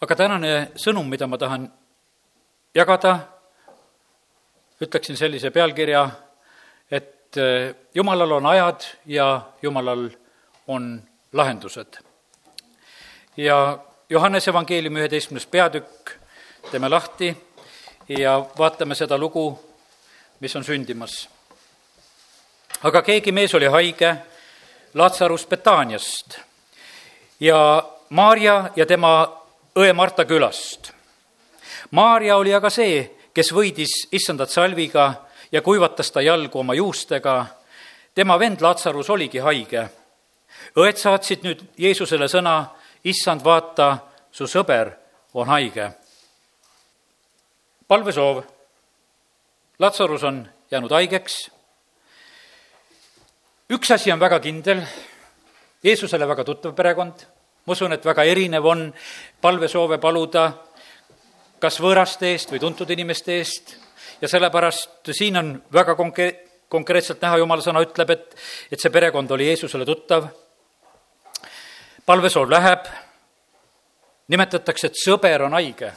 aga tänane sõnum, mida ma tahan jagada, ütleksin sellise pealkirja, et eh, Jumalal on ajad ja Jumalal on lahendused. ja Johannese evangeeliumi üheteistkümnes peatükk teeme lahti ja vaatame seda lugu, mis on sündimas. aga keegi mees oli haige, Laatsarus Betaaniast ja Maarja ja tema õe Marta külast. Maarja oli aga see, kes võidis issandat salviga ja kuivatas ta jalgu oma juustega. tema vend Laatsarus oligi haige. õed saatsid nüüd Jeesusele sõna, issand, vaata, su sõber on haige. palvesoov. Latsarus on jäänud haigeks. üks asi on väga kindel, Jeesusele väga tuttav perekond, ma usun, et väga erinev on palvesoove paluda kas võõraste eest või tuntud inimeste eest ja sellepärast siin on väga konkre-, konkreetselt näha, jumala sõna ütleb, et, et see perekond oli Jeesusele tuttav. palvesoov läheb, nimetatakse, et sõber on haige.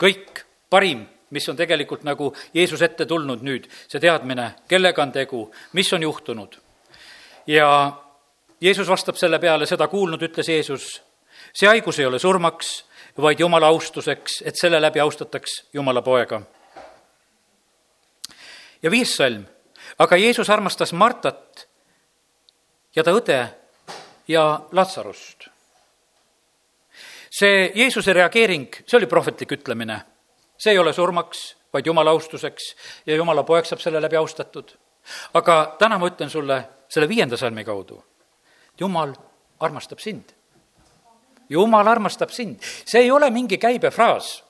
kõik parim, mis on tegelikult nagu Jeesus ette tulnud nüüd, see teadmine, kellega on tegu, mis on juhtunud. ja Jeesus vastab selle peale, seda kuulnud, ütles Jeesus, see haigus ei ole surmaks, vaid Jumala austuseks, et selle läbi austataks Jumala poega. ja viies salm, aga Jeesus armastas Martat ja ta õde ja Latsarust. see Jeesuse reageering, see oli prohvetlik ütlemine. see ei ole surmaks, vaid Jumala austuseks ja Jumala poeg saab selle läbi austatud. aga täna ma ütlen sulle selle viienda salmi kaudu, Jumal armastab sind jumal armastab sind, see ei ole mingi käibefraas.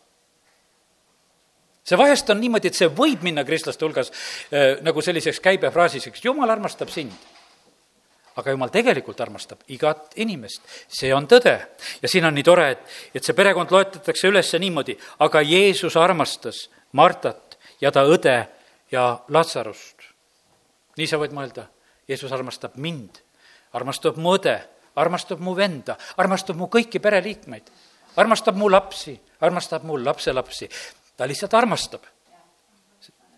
see vahest on niimoodi, et see võib minna kristlaste hulgas äh, nagu selliseks käibefraasiseks, jumal armastab sind. aga jumal tegelikult armastab igat inimest, see on tõde. ja siin on nii tore, et, et see perekond loetletakse üles niimoodi, aga Jeesus armastas Martat ja ta õde ja Latsarust. nii sa võid mõelda, Jeesus armastab mind, armastab mu õde armastab mu venda, armastab mu kõiki pereliikmeid, armastab mu lapsi, armastab mu lapselapsi. ta lihtsalt armastab.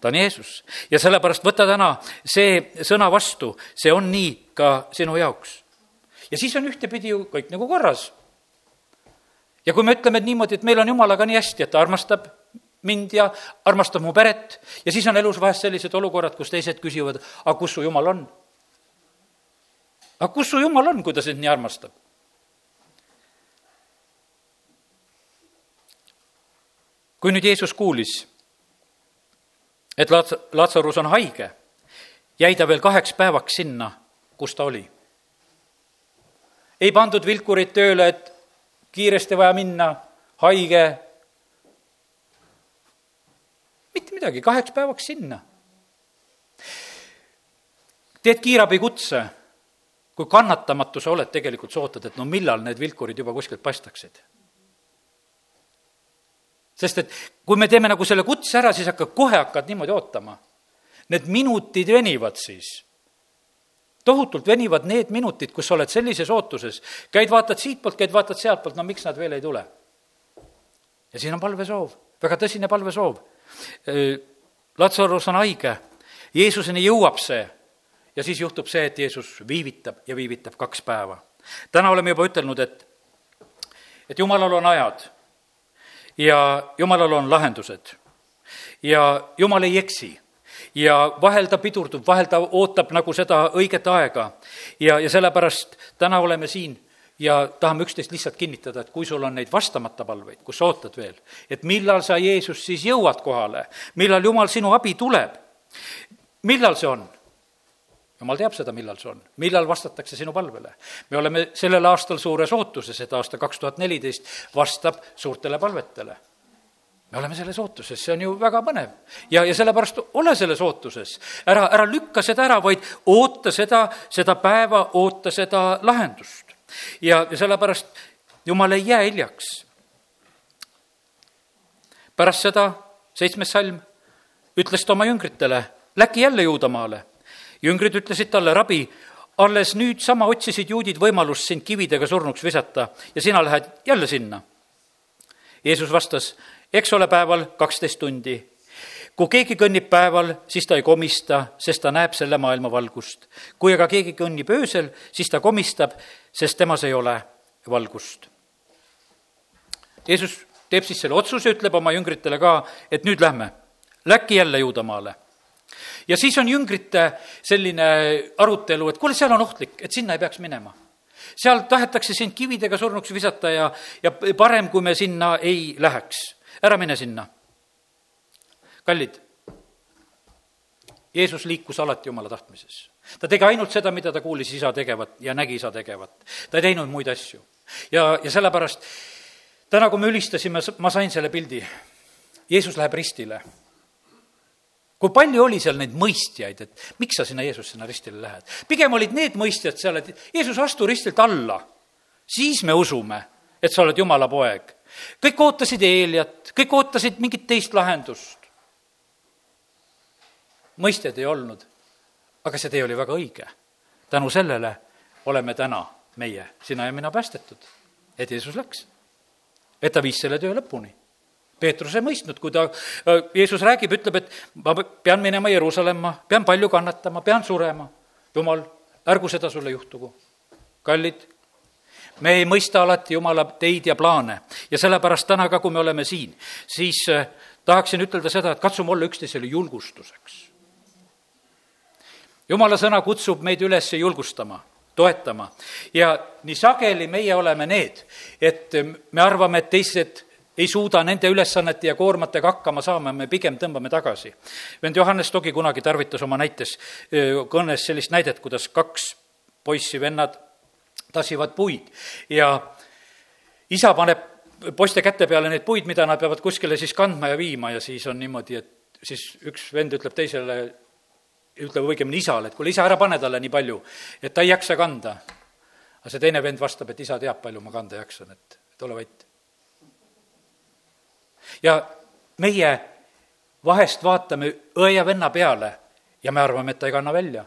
ta on Jeesus ja sellepärast võta täna see sõna vastu, see on nii ka sinu jaoks. ja siis on ühtepidi ju kõik nagu korras. ja kui me ütleme et niimoodi, et meil on Jumalaga nii hästi, et ta armastab mind ja armastab mu peret ja siis on elus vahest sellised olukorrad, kus teised küsivad, aga kus su Jumal on aga kus su jumal on, kui ta sind nii armastab? kui nüüd Jeesus kuulis, et Lats-, Latsarus on haige, jäi ta veel kaheks päevaks sinna, kus ta oli. ei pandud vilkurit tööle, et kiiresti vaja minna, haige. mitte midagi, kaheks päevaks sinna. teed kiirabikutse kui kannatamatu sa oled tegelikult, sa ootad, et no millal need vilkurid juba kuskilt paistaksid. sest et kui me teeme nagu selle kutse ära, siis hakkad, kohe hakkad niimoodi ootama. Need minutid venivad siis. tohutult venivad need minutid, kus sa oled sellises ootuses, käid, vaatad siitpoolt, käid, vaatad sealtpoolt, no miks nad veel ei tule? ja siin on palvesoov, väga tõsine palvesoov. Latsarus on haige, Jeesuseni jõuab see ja siis juhtub see, et Jeesus viivitab ja viivitab kaks päeva. täna oleme juba ütelnud, et, et Jumalal on ajad ja Jumalal on lahendused ja Jumal ei eksi ja vahel ta pidurdub, vahel ta ootab nagu seda õiget aega ja, ja sellepärast täna oleme siin ja tahame üksteist lihtsalt kinnitada, et kui sul on neid vastamata palveid, kus sa ootad veel, et millal sa, Jeesus, siis jõuad kohale, millal Jumal sinu abi tuleb, millal see on? Jumal teab seda, millal see on, millal vastatakse sinu palvele. me oleme sellel aastal suures ootuses, et aasta kaks tuhat neliteist vastab suurtele palvetele. me oleme selles ootuses, see on ju väga põnev. ja, ja sellepärast ole selles ootuses, ära, ära lükka seda ära, vaid oota seda, seda päeva, oota seda lahendust. ja, ja sellepärast jumal ei jää hiljaks. pärast seda, seitsmes salm, ütles ta oma jüngritele, läki jälle Juudamaale jüngrid ütlesid talle, rabi, alles nüüd sama otsisid juudid võimalust sind kividega surnuks visata ja sina lähed jälle sinna. Jeesus vastas, eks ole päeval kaksteist tundi. kui keegi kõnnib päeval, siis ta ei komista, sest ta näeb selle maailma valgust. kui aga keegi kõnnib öösel, siis ta komistab, sest temas ei ole valgust. Jeesus teeb siis selle otsuse, ütleb oma jüngritele ka, et nüüd lähme. Läkki jälle Juudamaale ja siis on jüngrite selline arutelu, et kuule, seal on ohtlik, et sinna ei peaks minema. seal tahetakse sind kividega surnuks visata ja, ja parem, kui me sinna ei läheks. ära mine sinna. kallid, Jeesus liikus alati Jumala tahtmises. ta tegi ainult seda, mida ta kuulis isa tegevat ja nägi isa tegevat. ta ei teinud muid asju. ja, ja sellepärast täna, kui me ülistasime, ma sain selle pildi. Jeesus läheb ristile kui palju oli seal neid mõistjaid, et miks sa sinna Jeesus sinna ristile lähed? pigem olid need mõistjad seal, et Jeesus, astu ristilt alla. siis me usume, et sa oled Jumala poeg. kõik ootasid Eeliat, kõik ootasid mingit teist lahendust. mõistjaid ei olnud, aga see tee oli väga õige. tänu sellele oleme täna meie, sina ja mina päästetud, et Jeesus läks. et ta viis selle töö lõpuni Peetrus ei mõistnud, kui ta, äh, Jeesus räägib, ütleb, et ma pean minema Jeruusalemma, pean palju kannatama, pean surema. jumal, ärgu seda sulle juhtugu. kallid, me ei mõista alati Jumala teid ja plaane ja sellepärast täna ka, kui me oleme siin, siis äh, tahaksin ütelda seda, et katsume olla üksteisele julgustuseks. jumala sõna kutsub meid üles julgustama toetama ja nii sageli meie oleme need, et me arvame, et teised ei suuda nende ülesannete ja koormatega hakkama saama, me pigem tõmbame tagasi. vend Johannes Togi kunagi tarvitas oma näites, kõnes sellist näidet, kuidas kaks poissi, vennad tassivad puid ja isa paneb poiste käte peale neid puid, mida nad peavad kuskile siis kandma ja viima ja siis on niimoodi, et siis üks vend ütleb teisele, ütleb õigemini isale, et kuule, isa, ära pane talle nii palju, et ta ei jaksa kanda. aga see teine vend vastab, et isa teab, palju ma kanda jaksan, et, et ole vait ja meie vahest vaatame õe ja venna peale ja me arvame, et ta ei kanna välja.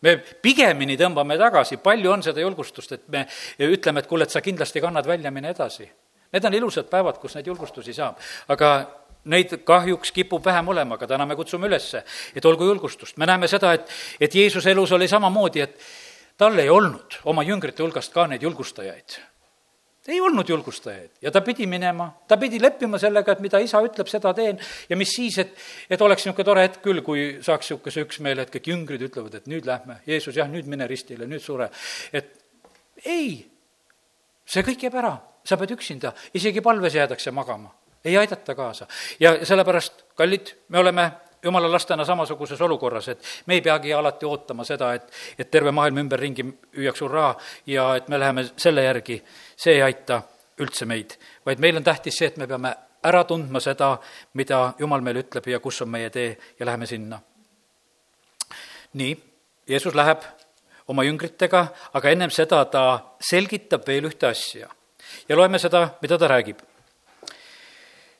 me pigemini tõmbame tagasi, palju on seda julgustust, et me ütleme, et kuule, et sa kindlasti kannad välja, mine edasi. Need on ilusad päevad, kus neid julgustusi saab, aga neid kahjuks kipub vähem olema, aga täna me kutsume üles, et olgu julgustust. me näeme seda, et, et Jeesuse elus oli samamoodi, et tal ei olnud oma jüngrite hulgast ka neid julgustajaid ei olnud julgustajaid. Ja ta pidi minema, ta pidi leppima sellega, et mida isa ütleb, seda teen. Ja mis siis, et, et oleks niisugune tore hetk küll, kui saaks niisuguse üksmeele, et kõik jüngrid ütlevad, et nüüd lähme, Jeesus, jah, nüüd mine ristile, nüüd sure. et ei, see kõik jääb ära, sa pead üksinda, isegi palves jäädakse magama, ei aidata kaasa. ja sellepärast, kallid, me oleme jumala lastena samasuguses olukorras, et me ei peagi alati ootama seda, et, et terve maailm ümberringi hüüaks hurraa ja et me läheme selle järgi, see ei aita üldse meid, vaid meil on tähtis see, et me peame ära tundma seda, mida Jumal meile ütleb ja kus on meie tee ja läheme sinna. nii, Jeesus läheb oma jüngritega, aga ennem seda ta selgitab veel ühte asja. ja loeme seda, mida ta räägib.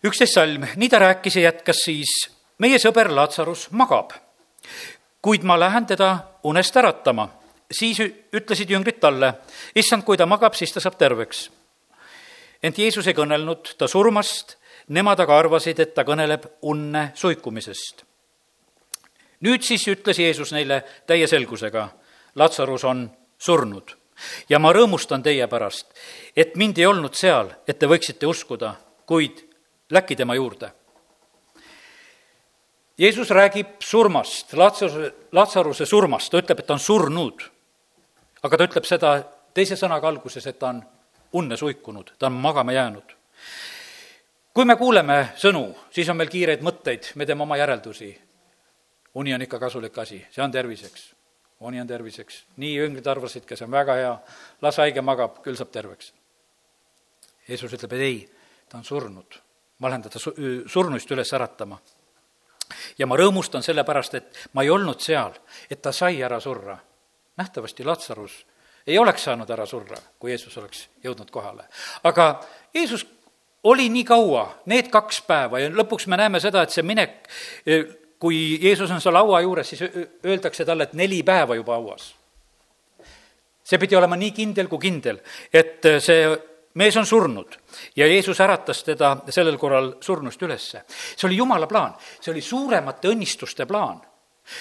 üksteist salm, nii ta rääkis ja jätkas siis meie sõber Latsarus magab, kuid ma lähen teda unest äratama. siis ütlesid jüngrid talle, issand, kui ta magab, siis ta saab terveks. ent Jeesus ei kõnelnud ta surmast, nemad aga arvasid, et ta kõneleb unne suikumisest. nüüd siis ütles Jeesus neile täie selgusega, Latsarus on surnud ja ma rõõmustan teie pärast, et mind ei olnud seal, et te võiksite uskuda, kuid läki tema juurde Jeesus räägib surmast, Latsaruse, Latsaruse surmast, ta ütleb, et ta on surnud. aga ta ütleb seda teise sõnaga alguses, et ta on unne suikunud, ta on magama jäänud. kui me kuuleme sõnu, siis on meil kiireid mõtteid, me teeme oma järeldusi. uni on ikka kasulik asi, see on terviseks. uni on terviseks, nii jüngrid arvasidki, see on väga hea, las haige magab, küll saab terveks. Jeesus ütleb, et ei, ta on surnud, ma lähen teda surnuist üles äratama ja ma rõõmustan selle pärast, et ma ei olnud seal, et ta sai ära surra. nähtavasti Latsarus ei oleks saanud ära surra, kui Jeesus oleks jõudnud kohale. aga Jeesus oli nii kaua, need kaks päeva ja lõpuks me näeme seda, et see minek, kui Jeesus on seal laua juures, siis öeldakse talle, et neli päeva juba hauas. see pidi olema nii kindel kui kindel, et see mees on surnud ja Jeesus äratas teda sellel korral surnust ülesse. see oli Jumala plaan, see oli suuremate õnnistuste plaan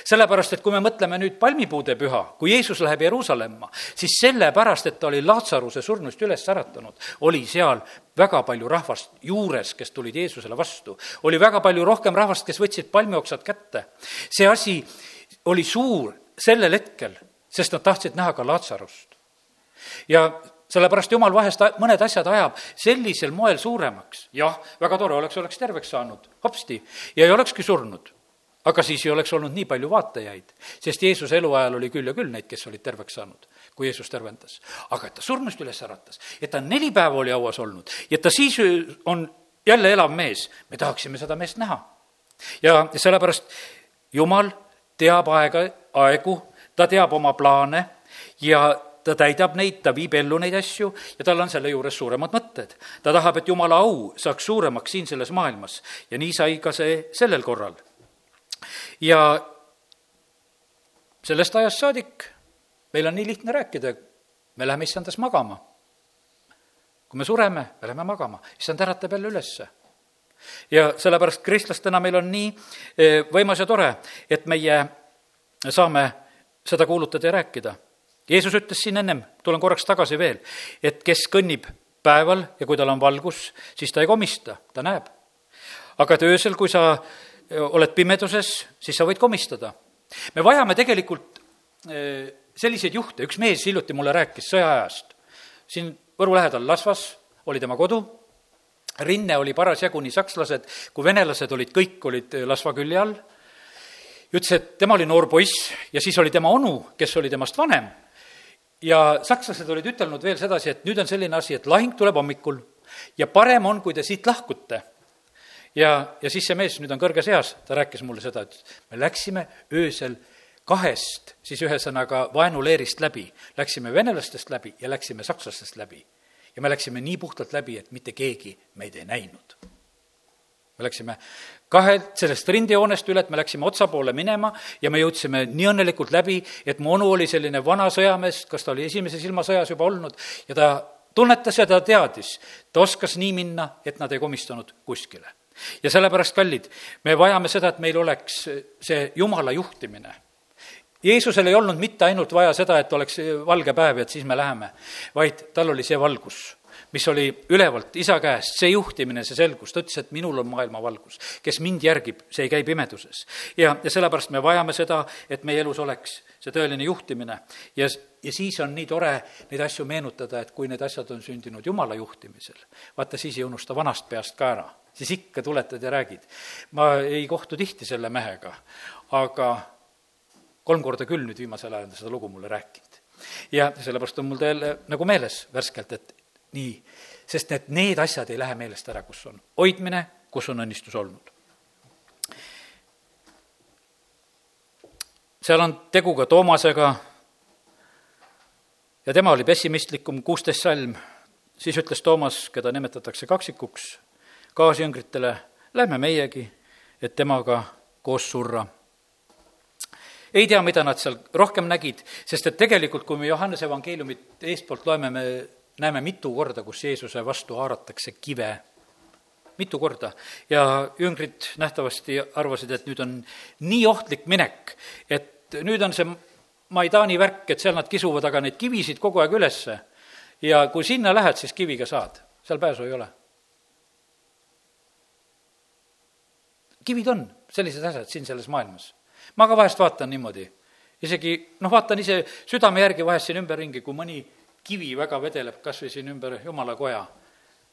sellepärast, et kui me mõtleme nüüd palmipuude püha, kui Jeesus läheb Jeruusalemma, siis sellepärast, et ta oli Laatsaruse surnust üles äratanud, oli seal väga palju rahvast juures, kes tulid Jeesusele vastu. oli väga palju rohkem rahvast, kes võtsid palmioksad kätte. see asi oli suur sellel hetkel, sest nad tahtsid näha ka Laatsarust. ja sellepärast jumal vahest mõned asjad ajab sellisel moel suuremaks. jah, väga tore oleks, oleks terveks saanud, hopsti, ja ei olekski surnud aga siis ei oleks olnud nii palju vaatajaid, sest Jeesuse eluajal oli küll ja küll neid, kes olid terveks saanud, kui Jeesus tervendas. aga et ta surnust üles äratas, et ta neli päeva oli hauas olnud ja et ta siis on jälle elav mees, me tahaksime seda meest näha. ja sellepärast Jumal teab aega, aegu, ta teab oma plaane ja ta täidab neid, ta viib ellu neid asju ja tal on selle juures suuremad mõtted. ta tahab, et Jumala au saaks suuremaks siin selles maailmas ja nii sai ka see sellel korral ja sellest ajast saadik meil on nii lihtne rääkida, me läheme issandas magama. kui me sureme, me läheme magama, issand äratab jälle ülesse. ja sellepärast kristlastena meil on nii e, võimas ja tore, et meie saame seda kuulutada ja rääkida. Jeesus ütles siin ennem, tulen korraks tagasi veel, et kes kõnnib päeval ja kui tal on valgus, siis ta ei komista, ta näeb. aga et öösel, kui sa oled pimeduses, siis sa võid komistada. me vajame tegelikult selliseid juhte, üks mees hiljuti mulle rääkis sõjaajast. siin Võru lähedal Lasvas oli tema kodu, rinne oli parasjagu nii sakslased kui venelased olid, kõik olid Lasva külje all, ütles, et tema oli noor poiss ja siis oli tema onu, kes oli temast vanem, ja sakslased olid ütelnud veel sedasi, et nüüd on selline asi, et lahing tuleb hommikul ja parem on, kui te siit lahkute ja, ja siis see mees nüüd on kõrges eas, ta rääkis mulle seda, et me läksime öösel kahest, siis ühesõnaga vaenuleerist läbi, läksime venelastest läbi ja läksime sakslastest läbi. ja me läksime nii puhtalt läbi, et mitte keegi meid ei näinud. Me läksime kahe, sellest rindejoonest üle, et me läksime otsa poole minema ja me jõudsime nii õnnelikult läbi, et mu onu oli selline vana sõjamees, kas ta oli esimeses ilmasõjas juba olnud, ja ta tunnetas ja ta teadis, ta oskas nii minna, et nad ei komistanud kuskile. Ja sellepärast, kallid, me vajame seda, et meil oleks see Jumala juhtimine. Jeesusel ei olnud mitte ainult vaja seda, et oleks valge päev ja et siis me läheme, vaid tal oli see valgus mis oli ülevalt isa käest, see juhtimine, see selgus, ta ütles, et minul on maailma valgus. kes mind järgib, see ei käi pimeduses. ja, ja sellepärast me vajame seda, et meie elus oleks see tõeline juhtimine. ja, ja siis on nii tore neid asju meenutada, et kui need asjad on sündinud Jumala juhtimisel, vaata siis ei unusta vanast peast ka ära siis ikka tuletad ja räägid. ma ei kohtu tihti selle mehega, aga kolm korda küll nüüd viimasel ajal on ta seda lugu mulle rääkinud. ja sellepärast on mul ta jälle nagu meeles värskelt, et nii, sest need, need asjad ei lähe meelest ära, kus on hoidmine, kus on õnnistus olnud. seal on tegu ka Toomasega ja tema oli pessimistlikum, kuusteist salm, siis ütles Toomas, keda nimetatakse kaksikuks, kaasjüngritele, lähme meiegi, et temaga koos surra. ei tea, mida nad seal rohkem nägid, sest et tegelikult, kui me Johannese evangeeliumit eestpoolt loeme, me näeme mitu korda, kus Jeesuse vastu haaratakse kive. Mitu korda. Ja jüngrid nähtavasti arvasid, et nüüd on nii ohtlik minek, et nüüd on see Maidani värk, et seal nad kisuvad aga neid kivisid kogu aeg ülesse. Ja kui sinna lähed, siis kiviga saad, seal pääsu ei ole. Kivid on sellised asjad siin selles maailmas. ma ka vahest vaatan niimoodi, isegi noh, vaatan ise südame järgi vahest siin ümberringi, kui mõni kivi väga vedeleb kas või siin ümber jumala koja,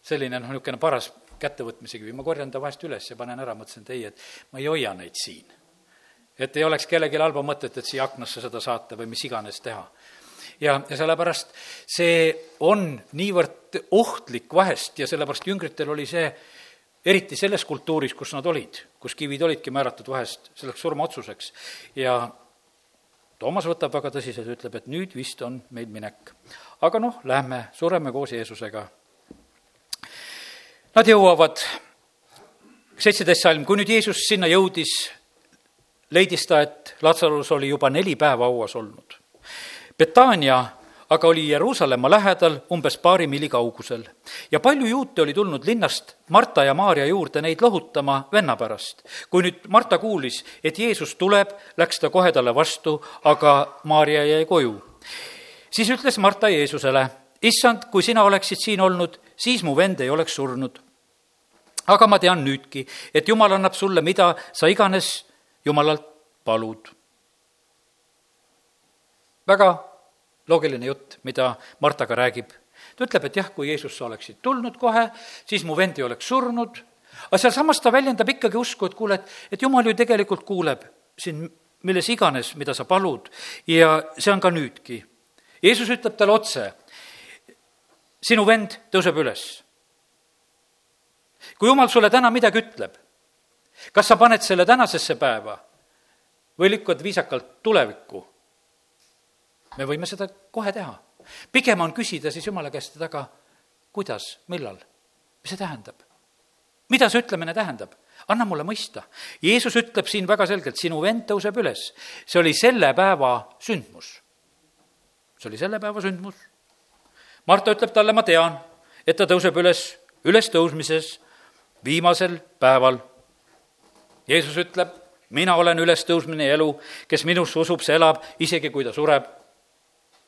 selline noh, niisugune paras kättevõtmise kivi, ma korjan ta vahest üles ja panen ära, mõtlesin, et ei, et ma ei hoia neid siin. et ei oleks kellelgi halba mõtet, et siia aknasse seda saata või mis iganes teha. ja, ja sellepärast see on niivõrd ohtlik vahest ja sellepärast jüngritel oli see eriti selles kultuuris, kus nad olid, kus kivid olidki määratud vahest selleks surmaotsuseks ja Toomas võtab väga tõsiselt, ütleb, et nüüd vist on meil minek. Aga noh, lähme, sureme koos Jeesusega. Nad jõuavad, seitseteist salm, kui nüüd Jeesus sinna jõudis, leidis ta, et Latsarus oli juba neli päeva hauas olnud. Betania aga oli Jeruusalemma lähedal umbes paari miili kaugusel. ja palju juute oli tulnud linnast Marta ja Maarja juurde neid lohutama venna pärast. kui nüüd Marta kuulis, et Jeesus tuleb, läks ta kohe talle vastu, aga Maarja jäi koju. Siis ütles Marta Jeesusele, issand, kui sina oleksid siin olnud, siis mu vend ei oleks surnud. aga ma tean nüüdki, et Jumal annab sulle, mida sa iganes Jumalalt palud. väga loogiline jutt, mida Marta ka räägib. ta ütleb, et jah, kui Jeesus, sa oleksid tulnud kohe, siis mu vend ei oleks surnud, aga sealsamas ta väljendab ikkagi usku, et kuule, et, et Jumal ju tegelikult kuuleb sind milles iganes, mida sa palud ja see on ka nüüdki. Jeesus ütleb talle otse, sinu vend tõuseb üles. kui Jumal sulle täna midagi ütleb, kas sa paned selle tänasesse päeva või lükkad viisakalt tulevikku me võime seda kohe teha. pigem on küsida siis Jumala käest, et aga kuidas, millal, mis see tähendab? mida see ütlemine tähendab? anna mulle mõista. Jeesus ütleb siin väga selgelt, sinu vend tõuseb üles. see oli selle päeva sündmus. See oli selle päeva sündmus. Marta ütleb talle, ma tean, et ta tõuseb üles ülestõusmises viimasel päeval. Jeesus ütleb, mina olen ülestõusmine ja elu, kes minusse usub, see elab, isegi kui ta sureb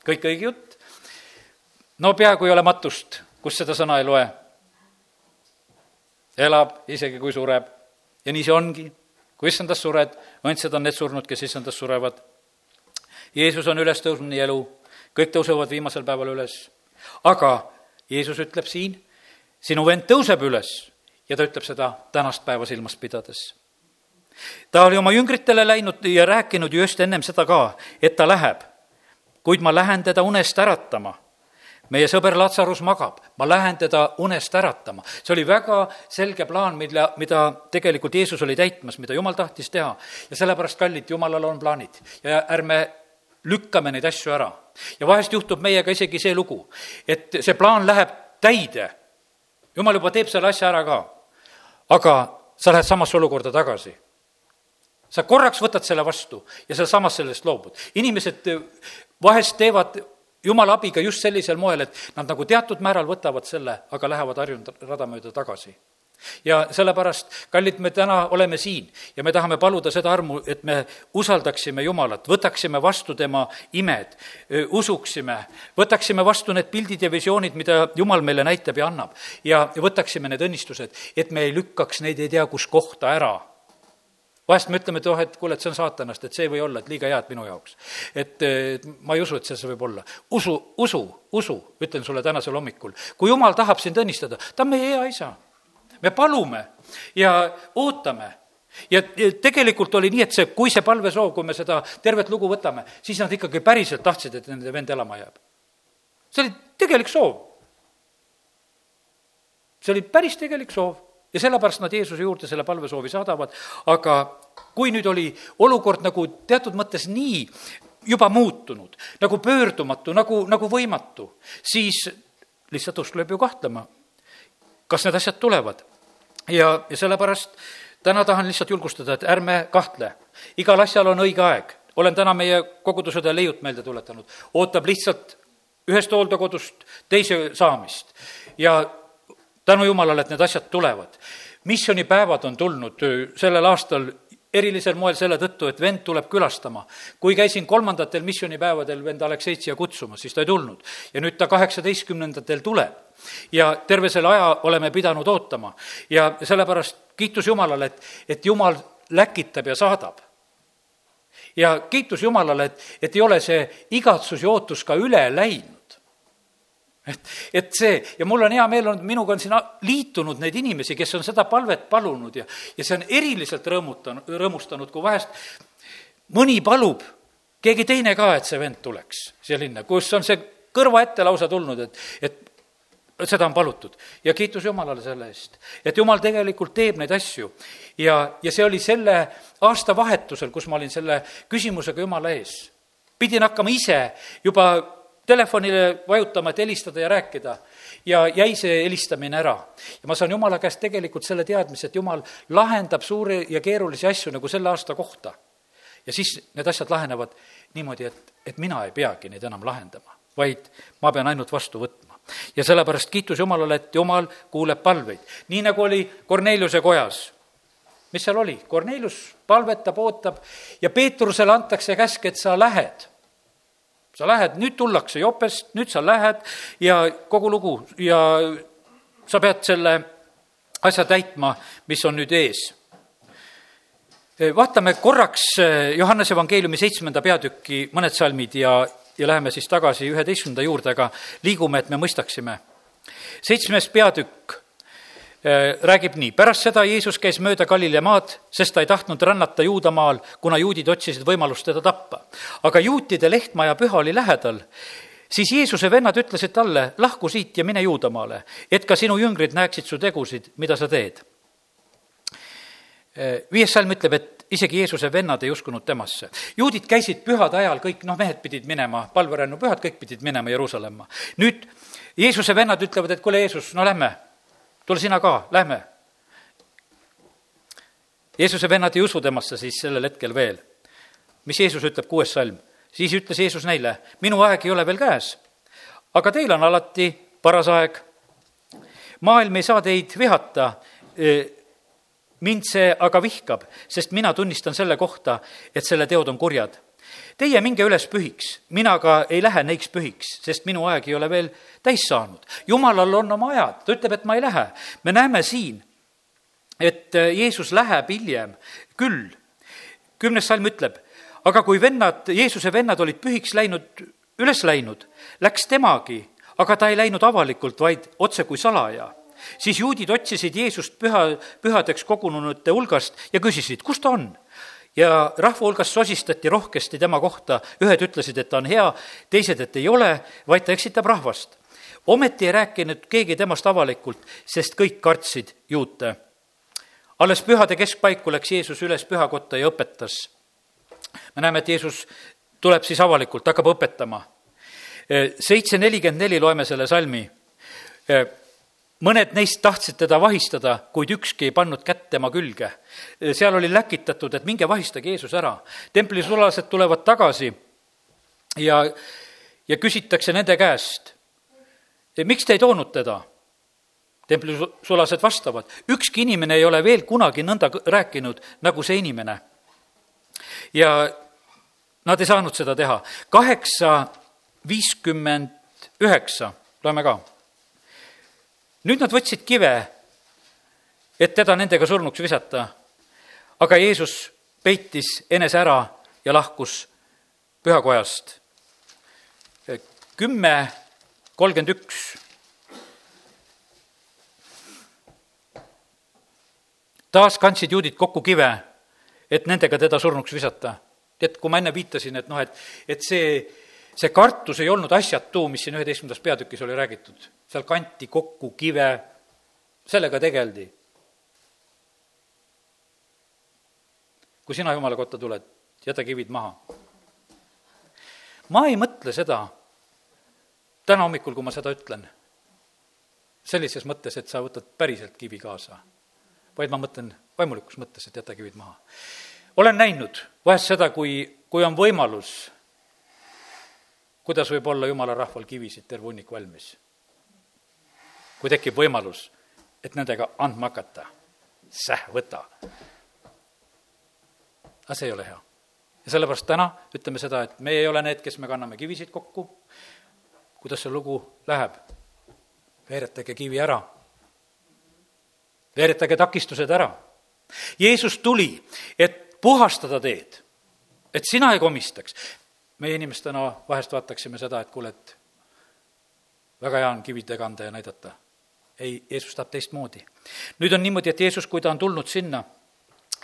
kõik õige jutt. no peaaegu ei ole matust, kus seda sõna ei loe. elab, isegi kui sureb. ja nii see ongi. kui issandas sured, õndsad on need surnud, kes issandas surevad. Jeesus on ülestõusmine ja elu, kõik tõusevad viimasel päeval üles. aga Jeesus ütleb siin, sinu vend tõuseb üles ja ta ütleb seda tänast päeva silmas pidades ta oli oma jüngritele läinud ja rääkinud ju just ennem seda ka, et ta läheb kuid ma lähen teda unest äratama. meie sõber Latsarus magab, ma lähen teda unest äratama. see oli väga selge plaan, mille, mida tegelikult Jeesus oli täitmas, mida Jumal tahtis teha. ja sellepärast, kallid, Jumalal on plaanid ja ärme lükkame neid asju ära. ja vahest juhtub meiega isegi see lugu, et see plaan läheb täide. Jumal juba teeb selle asja ära ka. aga sa lähed samasse olukorda tagasi sa korraks võtad selle vastu ja sealsamas sellest loobud. inimesed vahest teevad jumala abiga just sellisel moel, et nad nagu teatud määral võtavad selle, aga lähevad harjunud rada mööda tagasi ja sellepärast, kallid, me täna oleme siin ja me tahame paluda seda armu, et me usaldaksime Jumalat, võtaksime vastu tema imed, usuksime, võtaksime vastu need pildid ja visioonid, mida Jumal meile näitab ja annab. ja võtaksime need õnnistused, et me ei lükkaks neid ei tea kus kohta ära vahest me ütleme, et oh, et kuule, et see on saatanast, et see ei või olla, et liiga head minu jaoks. et ma ei usu, et see, see võib olla. usu, usu, usu, ütlen sulle tänasel hommikul. kui jumal tahab sind õnnistada, ta on meie hea isa. Me palume ja ootame ja tegelikult oli nii, et see, kui see palvesoov, kui me seda tervet lugu võtame, siis nad ikkagi päriselt tahtsid, et nende vend elama jääb. see oli tegelik soov. see oli päris tegelik soov ja sellepärast nad Jeesuse juurde selle palvesoovi saadavad, aga kui nüüd oli olukord nagu teatud mõttes nii juba muutunud, nagu pöördumatu, nagu, nagu võimatu, siis lihtsalt usk lööb ju kahtlema, kas need asjad tulevad. ja, ja sellepärast täna tahan lihtsalt julgustada, et ärme kahtle, igal asjal on õige aeg. olen täna meie kogudusõde Leiut meelde tuletanud, ootab lihtsalt ühest hooldekodust teise saamist ja tänu jumalale, et need asjad tulevad. missioonipäevad on tulnud sellel aastal erilisel moel selle tõttu, et vend tuleb külastama. kui käisin kolmandatel missioonipäevadel vend Alekseit siia kutsumas, siis ta ei tulnud. ja nüüd ta kaheksateistkümnendatel tuleb. ja terve selle aja oleme pidanud ootama. ja sellepärast kiitus Jumalale, et, et Jumal läkitab ja saadab. ja kiitus Jumalale, et, et ei ole see igatsus ja ootus ka üle läinud et, et see ja mul on hea meel olnud, minuga on siin liitunud neid inimesi, kes on seda palvet palunud ja, ja see on eriliselt rõõmutanud, rõõmustanud, kui vahest mõni palub, keegi teine ka, et see vend tuleks siia linna, kus on see kõrva ette lausa tulnud, et, et seda on palutud ja kiitus Jumalale selle eest, et Jumal tegelikult teeb neid asju. ja, ja see oli selle aastavahetusel, kus ma olin selle küsimusega Jumala ees. pidin hakkama ise juba telefonile vajutama, et helistada ja rääkida. ja jäi see helistamine ära. ja ma saan Jumala käest tegelikult selle teadmise, et Jumal lahendab suuri ja keerulisi asju nagu selle aasta kohta. ja siis need asjad lahenevad niimoodi, et, et mina ei peagi neid enam lahendama vaid ma pean ainult vastu võtma. ja sellepärast kiitus Jumalale, et Jumal kuuleb palveid, nii nagu oli Korneliuse kojas. mis seal oli? Kornelius palvetab, ootab ja Peetrusele antakse käsk, et sa lähed sa lähed, nüüd tullakse jopest, nüüd sa lähed ja kogu lugu ja sa pead selle asja täitma, mis on nüüd ees. vaatame korraks eh, Johannese evangeeliumi seitsmenda peatüki mõned salmid ja, ja läheme siis tagasi üheteistkümnenda juurde, aga liigume, et me mõistaksime. seitsmes peatükk räägib nii, pärast seda Jeesus käis mööda Galilea maad, sest ta ei tahtnud rännata Juudamaal, kuna juudid otsisid võimalust teda tappa. aga juutide lehtmaja püha oli lähedal, siis Jeesuse vennad ütlesid talle, lahku siit ja mine Juudamaale, et ka sinu jüngrid näeksid su tegusid, mida sa teed. Äh, viies salm ütleb, et isegi Jeesuse vennad ei uskunud temasse. juudid käisid pühade ajal, kõik noh, mehed pidid minema, palverännupühad, kõik pidid minema Jeruusalemma. nüüd Jeesuse vennad ütlevad, et kuule, Jeesus, no lähme tule sina ka, lähme. Jeesuse vennad ei usu temasse siis sellel hetkel veel. mis Jeesus ütleb, kuues salm? siis ütles Jeesus neile, minu aeg ei ole veel käes, aga teil on alati paras aeg. maailm ei saa teid vihata, mind see aga vihkab, sest mina tunnistan selle kohta, et selle teod on kurjad Teie minge üles pühiks, mina ka ei lähe neiks pühiks, sest minu aeg ei ole veel täis saanud. jumalal on oma ajad, ta ütleb, et ma ei lähe. me näeme siin, et äh, Jeesus läheb hiljem küll. kümnes salm ütleb, aga kui vennad, Jeesuse vennad olid pühiks läinud, üles läinud, läks temagi, aga ta ei läinud avalikult, vaid otse kui salaja siis juudid otsisid Jeesust püha, pühadeks kogununute hulgast ja küsisid, kus ta on ja rahva hulgas sosistati rohkesti tema kohta, ühed ütlesid, et ta on hea, teised, et ei ole, vaid ta eksitab rahvast. ometi ei rääkinud keegi temast avalikult, sest kõik kartsid juute. alles pühade keskpaiku läks Jeesus üles pühakotta ja õpetas. me näeme, et Jeesus tuleb siis avalikult, hakkab õpetama. seitse nelikümmend neli loeme selle salmi mõned neist tahtsid teda vahistada, kuid ükski ei pannud kätt tema külge. seal oli läkitatud, et minge vahistage Jeesus ära. templisulased tulevad tagasi ja, ja küsitakse nende käest, miks te ei toonud teda? templisulased vastavad, ükski inimene ei ole veel kunagi nõnda rääkinud nagu see inimene. ja nad ei saanud seda teha. kaheksa viiskümmend üheksa, loeme ka nüüd nad võtsid kive, et teda nendega surnuks visata. aga Jeesus peitis enese ära ja lahkus pühakojast. kümme kolmkümmend üks. taas kandsid juudid kokku kive, et nendega teda surnuks visata. tead, kui ma enne viitasin, et noh, et, et see, see kartus ei olnud asjatu, mis siin üheteistkümnendas peatükis oli räägitud seal kanti kokku kive, sellega tegeldi. kui sina Jumala kotta tuled, jäta kivid maha. ma ei mõtle seda täna hommikul, kui ma seda ütlen, sellises mõttes, et sa võtad päriselt kivi kaasa, vaid ma mõtlen vaimulikus mõttes, et jäta kivid maha. olen näinud vahest seda, kui, kui on võimalus, kuidas võib olla jumala rahval kivisid terve hunnik valmis kui tekib võimalus, et nendega andma hakata, säh, võta. aga see ei ole hea. ja sellepärast täna ütleme seda, et meie ei ole need, kes me kanname kivisid kokku, kuidas see lugu läheb? veeretage kivi ära. veeretage takistused ära. Jeesus tuli, et puhastada teed, et sina ei komistaks. Meie inimestena vahest vaataksime seda, et kuule, et väga hea on kividega anda ja näidata ei, Jeesus tahab teistmoodi. nüüd on niimoodi, et Jeesus, kui ta on tulnud sinna,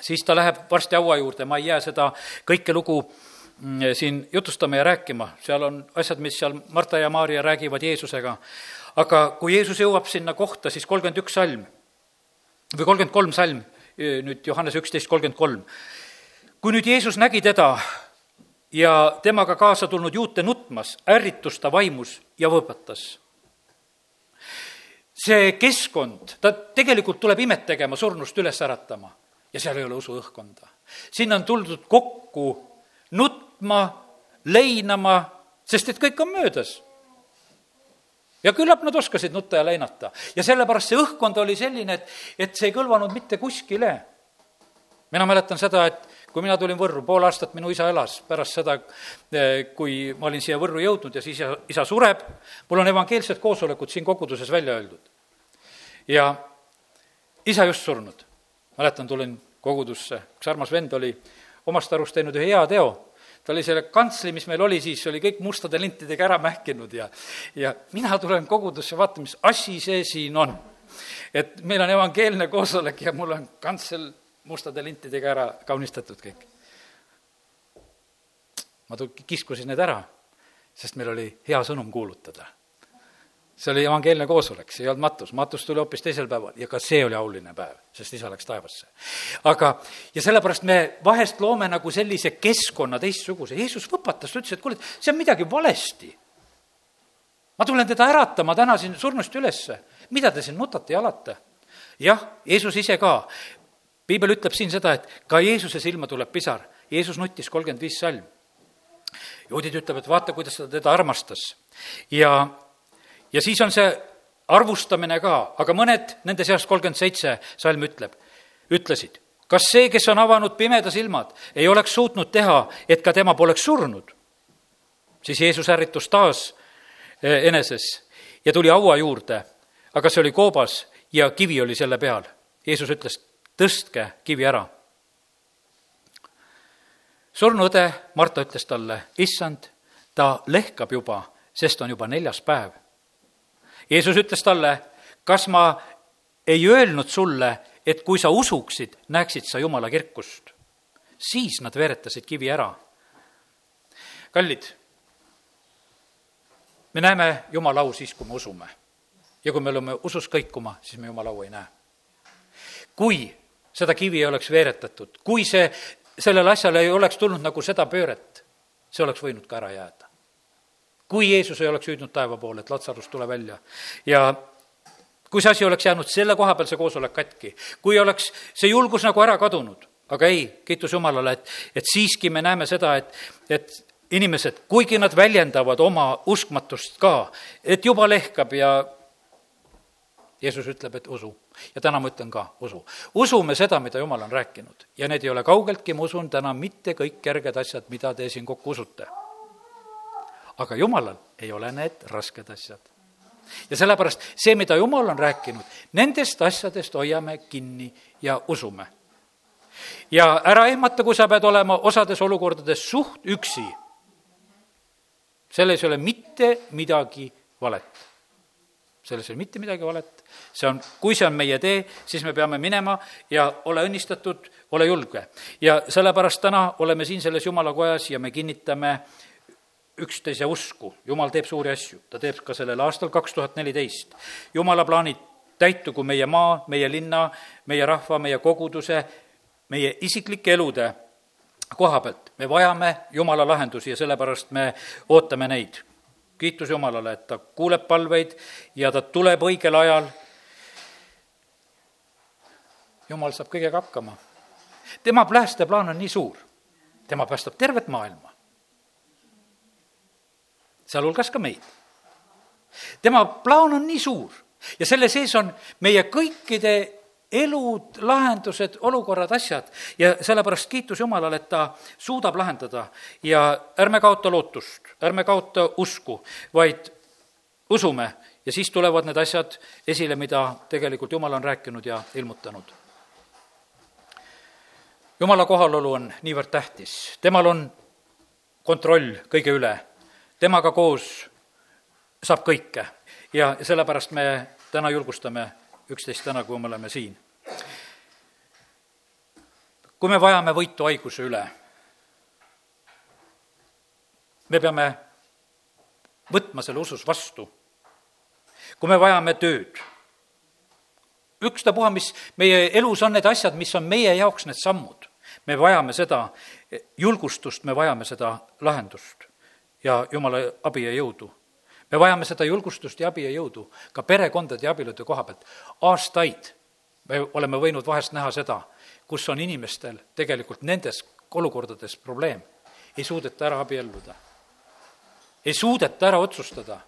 siis ta läheb varsti haua juurde, ma ei jää seda kõike lugu mm, siin jutustama ja rääkima, seal on asjad, mis seal Marta ja Maarja räägivad Jeesusega. aga kui Jeesus jõuab sinna kohta, siis kolmkümmend üks salm või kolmkümmend kolm salm, nüüd Johannese üksteist kolmkümmend kolm. kui nüüd Jeesus nägi teda ja temaga kaasa tulnud juute nutmas, ärritus ta vaimus ja võõpatas see keskkond, ta tegelikult tuleb imet tegema, surnust üles äratama ja seal ei ole usuõhkkonda. sinna on tuldud kokku nutma, leinama, sest et kõik on möödas. ja küllap nad oskasid nutta ja leinata. ja sellepärast see õhkkond oli selline, et, et see ei kõlvanud mitte kuskile. mina mäletan seda, et kui mina tulin Võrru, pool aastat minu isa elas pärast seda, eh, kui ma olin siia Võrru jõudnud ja siis isa, isa sureb, mul on evangeelsed koosolekud siin koguduses välja öeldud. ja isa just surnud. mäletan, tulin kogudusse, üks armas vend oli omast arust teinud ühe hea teo, ta oli selle kantsli, mis meil oli siis, oli kõik mustade lintidega ära mähkinud ja ja mina tulen kogudusse, vaatan, mis asi see siin on. et meil on evangeelne koosolek ja mul on kantsel mustade lintidega ära kaunistatud kõik. ma tul-, kiskusin need ära, sest meil oli hea sõnum kuulutada. see oli evangeelne koosolek, see ei olnud matus, matus tuli hoopis teisel päeval ja ka see oli auline päev, sest isa läks taevasse. aga, ja sellepärast me vahest loome nagu sellise keskkonna teistsuguse, Jeesus võpatas, ta ütles, et kuule, see on midagi valesti. ma tulen teda äratama täna siin surnust ülesse, mida te siin nutate ja alate? jah, Jeesus ise ka piibel ütleb siin seda, et ka Jeesuse silma tuleb pisar. Jeesus nuttis kolmkümmend viis salm. juudid ütleb, et vaata, kuidas ta teda armastas. ja, ja siis on see arvustamine ka, aga mõned nende seast kolmkümmend seitse salm ütleb, ütlesid, kas see, kes on avanud pimeda silmad, ei oleks suutnud teha, et ka tema poleks surnud? siis Jeesus ärritus taas eh, eneses ja tuli haua juurde, aga see oli koobas ja kivi oli selle peal. Jeesus ütles, tõstke kivi ära. surnuõde Marta ütles talle, issand, ta lehkab juba, sest on juba neljas päev. Jeesus ütles talle, kas ma ei öelnud sulle, et kui sa usuksid, näeksid sa Jumala kirkust. siis nad veeretasid kivi ära. kallid, me näeme Jumala au siis, kui me usume. ja kui me oleme usus kõikuma, siis me Jumala au ei näe. kui seda kivi ei oleks veeretatud, kui see, sellel asjal ei oleks tulnud nagu seda pööret, see oleks võinud ka ära jääda. kui Jeesus ei oleks hüüdnud taeva poole, et Latsarus, tule välja. Ja kui see asi oleks jäänud selle koha peal, see koosolek katki, kui oleks see julgus nagu ära kadunud, aga ei, kiitus Jumalale, et, et siiski me näeme seda, et, et inimesed, kuigi nad väljendavad oma uskmatust ka, et juba lehkab ja Jeesus ütleb, et usu. ja täna ma ütlen ka, usu. usume seda, mida Jumal on rääkinud ja need ei ole kaugeltki, ma usun, täna mitte kõik kerged asjad, mida te siin kokku usute. aga Jumalal ei ole need rasked asjad. ja sellepärast see, mida Jumal on rääkinud, nendest asjadest hoiame kinni ja usume. ja ära ehmata, kui sa pead olema osades olukordades suht üksi. selles ei ole mitte midagi valet selles ei ole mitte midagi valet, see on, kui see on meie tee, siis me peame minema ja ole õnnistatud, ole julge. ja sellepärast täna oleme siin selles Jumala kojas ja me kinnitame üksteise usku, Jumal teeb suuri asju, ta teeb ka sellel aastal kaks tuhat neliteist. Jumala plaanid täitugu meie maa, meie linna, meie rahva, meie koguduse, meie isiklike elude koha pealt. me vajame Jumala lahendusi ja sellepärast me ootame neid kiitus Jumalale, et ta kuuleb palveid ja ta tuleb õigel ajal. Jumal saab kõigega hakkama. tema päästeplaan on nii suur, tema päästab tervet maailma. sealhulgas ka meid. tema plaan on nii suur ja selle sees on meie kõikide elud, lahendused, olukorrad, asjad. Ja sellepärast kiitus Jumalale, et ta suudab lahendada. Ja ärme kaota lootust, ärme kaota usku, vaid usume. Ja siis tulevad need asjad esile, mida tegelikult Jumal on rääkinud ja ilmutanud. Jumala kohalolu on niivõrd tähtis, temal on kontroll kõige üle, temaga koos saab kõike. Ja sellepärast me täna julgustame üksteist täna, kui me oleme siin kui me vajame võitu haiguse üle, me peame võtma selle usus vastu. kui me vajame tööd, ükstapuha, mis meie elus on need asjad, mis on meie jaoks need sammud, me vajame seda julgustust, me vajame seda lahendust ja jumala abi ja jõudu. me vajame seda julgustust ja abi ja jõudu ka perekondade ja abielude koha pealt. aastaid me oleme võinud vahest näha seda, kus on inimestel tegelikult nendes olukordades probleem. ei suudeta ära abielluda. ei suudeta ära otsustada.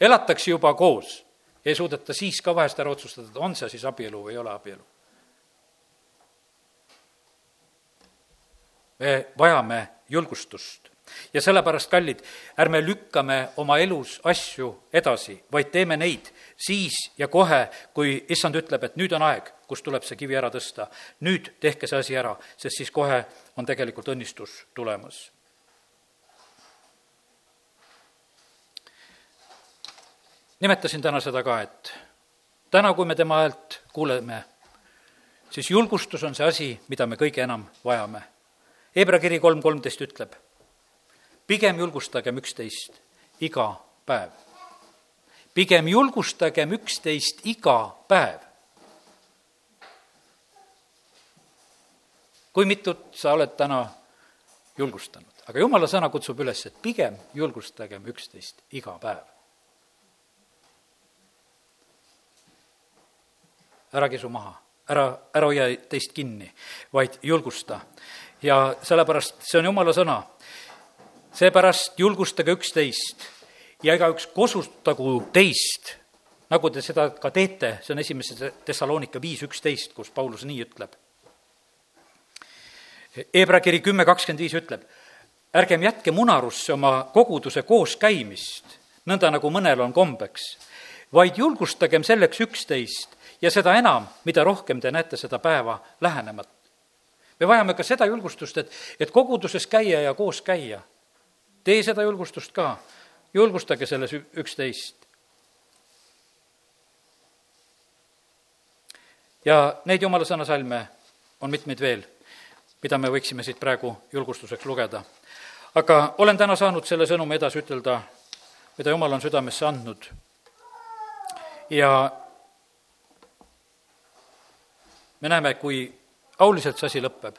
elatakse juba koos ei suudeta siis ka vahest ära otsustada, et on see siis abielu või ei ole abielu. me vajame julgustust ja sellepärast, kallid, ärme lükkame oma elus asju edasi, vaid teeme neid siis ja kohe, kui issand ütleb, et nüüd on aeg, kus tuleb see kivi ära tõsta. nüüd tehke see asi ära, sest siis kohe on tegelikult õnnistus tulemas. nimetasin täna seda ka, et täna, kui me tema häält kuuleme, siis julgustus on see asi, mida me kõige enam vajame. Hebra kiri kolm kolmteist ütleb pigem julgustagem üksteist iga päev. pigem julgustagem üksteist iga päev. kui mitut sa oled täna julgustanud, aga jumala sõna kutsub üles, et pigem julgustagem üksteist iga päev. ära kisu maha, ära, ära hoia teist kinni, vaid julgusta. ja sellepärast see on jumala sõna seepärast julgustage üksteist ja igaüks kosutagu teist, nagu te seda ka teete, see on esimese Thessalonika viis üksteist, kus Paulus nii ütleb. Hebra kiri kümme kakskümmend viis ütleb, ärgem jätke munarusse oma koguduse kooskäimist, nõnda nagu mõnel on kombeks, vaid julgustagem selleks üksteist ja seda enam, mida rohkem te näete seda päeva lähenemat. me vajame ka seda julgustust, et, et koguduses käia ja koos käia tee seda julgustust ka, julgustage selles üksteist. ja neid jumala sõna salme on mitmeid veel, mida me võiksime siit praegu julgustuseks lugeda. aga olen täna saanud selle sõnumi edasi ütelda, mida jumal on südamesse andnud. ja me näeme, kui auliselt see asi lõpeb.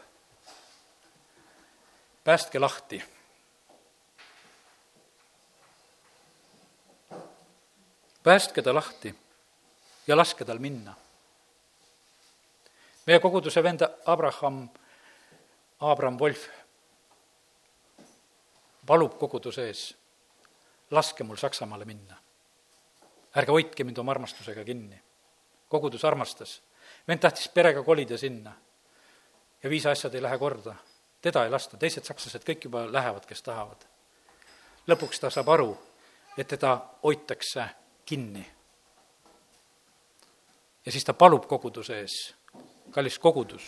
päästke lahti päästke ta lahti ja laske tal minna. meie koguduse vend Abraham, Abram Wolf palub koguduse ees, laske mul Saksamaale minna. ärge hoidke mind oma armastusega kinni. kogudus armastas, vend tahtis perega kolida sinna ja viisa asjad ei lähe korda. teda ei lasta, teised sakslased kõik juba lähevad, kes tahavad. lõpuks ta saab aru, et teda hoitakse kinni. ja siis ta palub koguduse ees, kallis kogudus,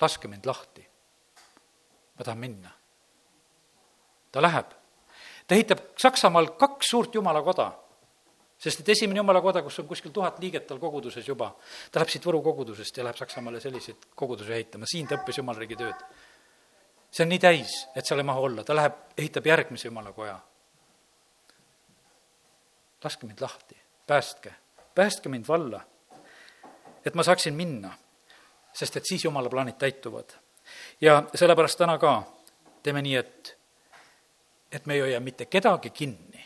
laske mind lahti. ma tahan minna. ta läheb, ta ehitab Saksamaal kaks suurt jumalakoda, sest et esimene jumalakoda, kus on kuskil tuhat liiget tal koguduses juba, ta läheb siit Võru kogudusest ja läheb Saksamaale selliseid kogudusi ehitama, siin ta õppis jumalariigi tööd. see on nii täis, et seal ei mahu olla, ta läheb, ehitab järgmise jumalakoja laske mind lahti, päästke, päästke mind valla, et ma saaksin minna, sest et siis jumala plaanid täituvad. ja sellepärast täna ka teeme nii, et, et me ei hoia mitte kedagi kinni,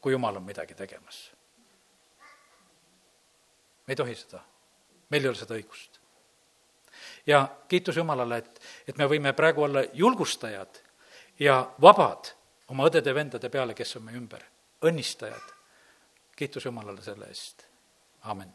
kui jumal on midagi tegemas. me ei tohi seda, meil ei ole seda õigust. ja kiitus Jumalale, et, et me võime praegu olla julgustajad ja vabad oma õdede-vendade peale, kes on meie ümber, õnnistajad kiitus Jumalale selle eest, amin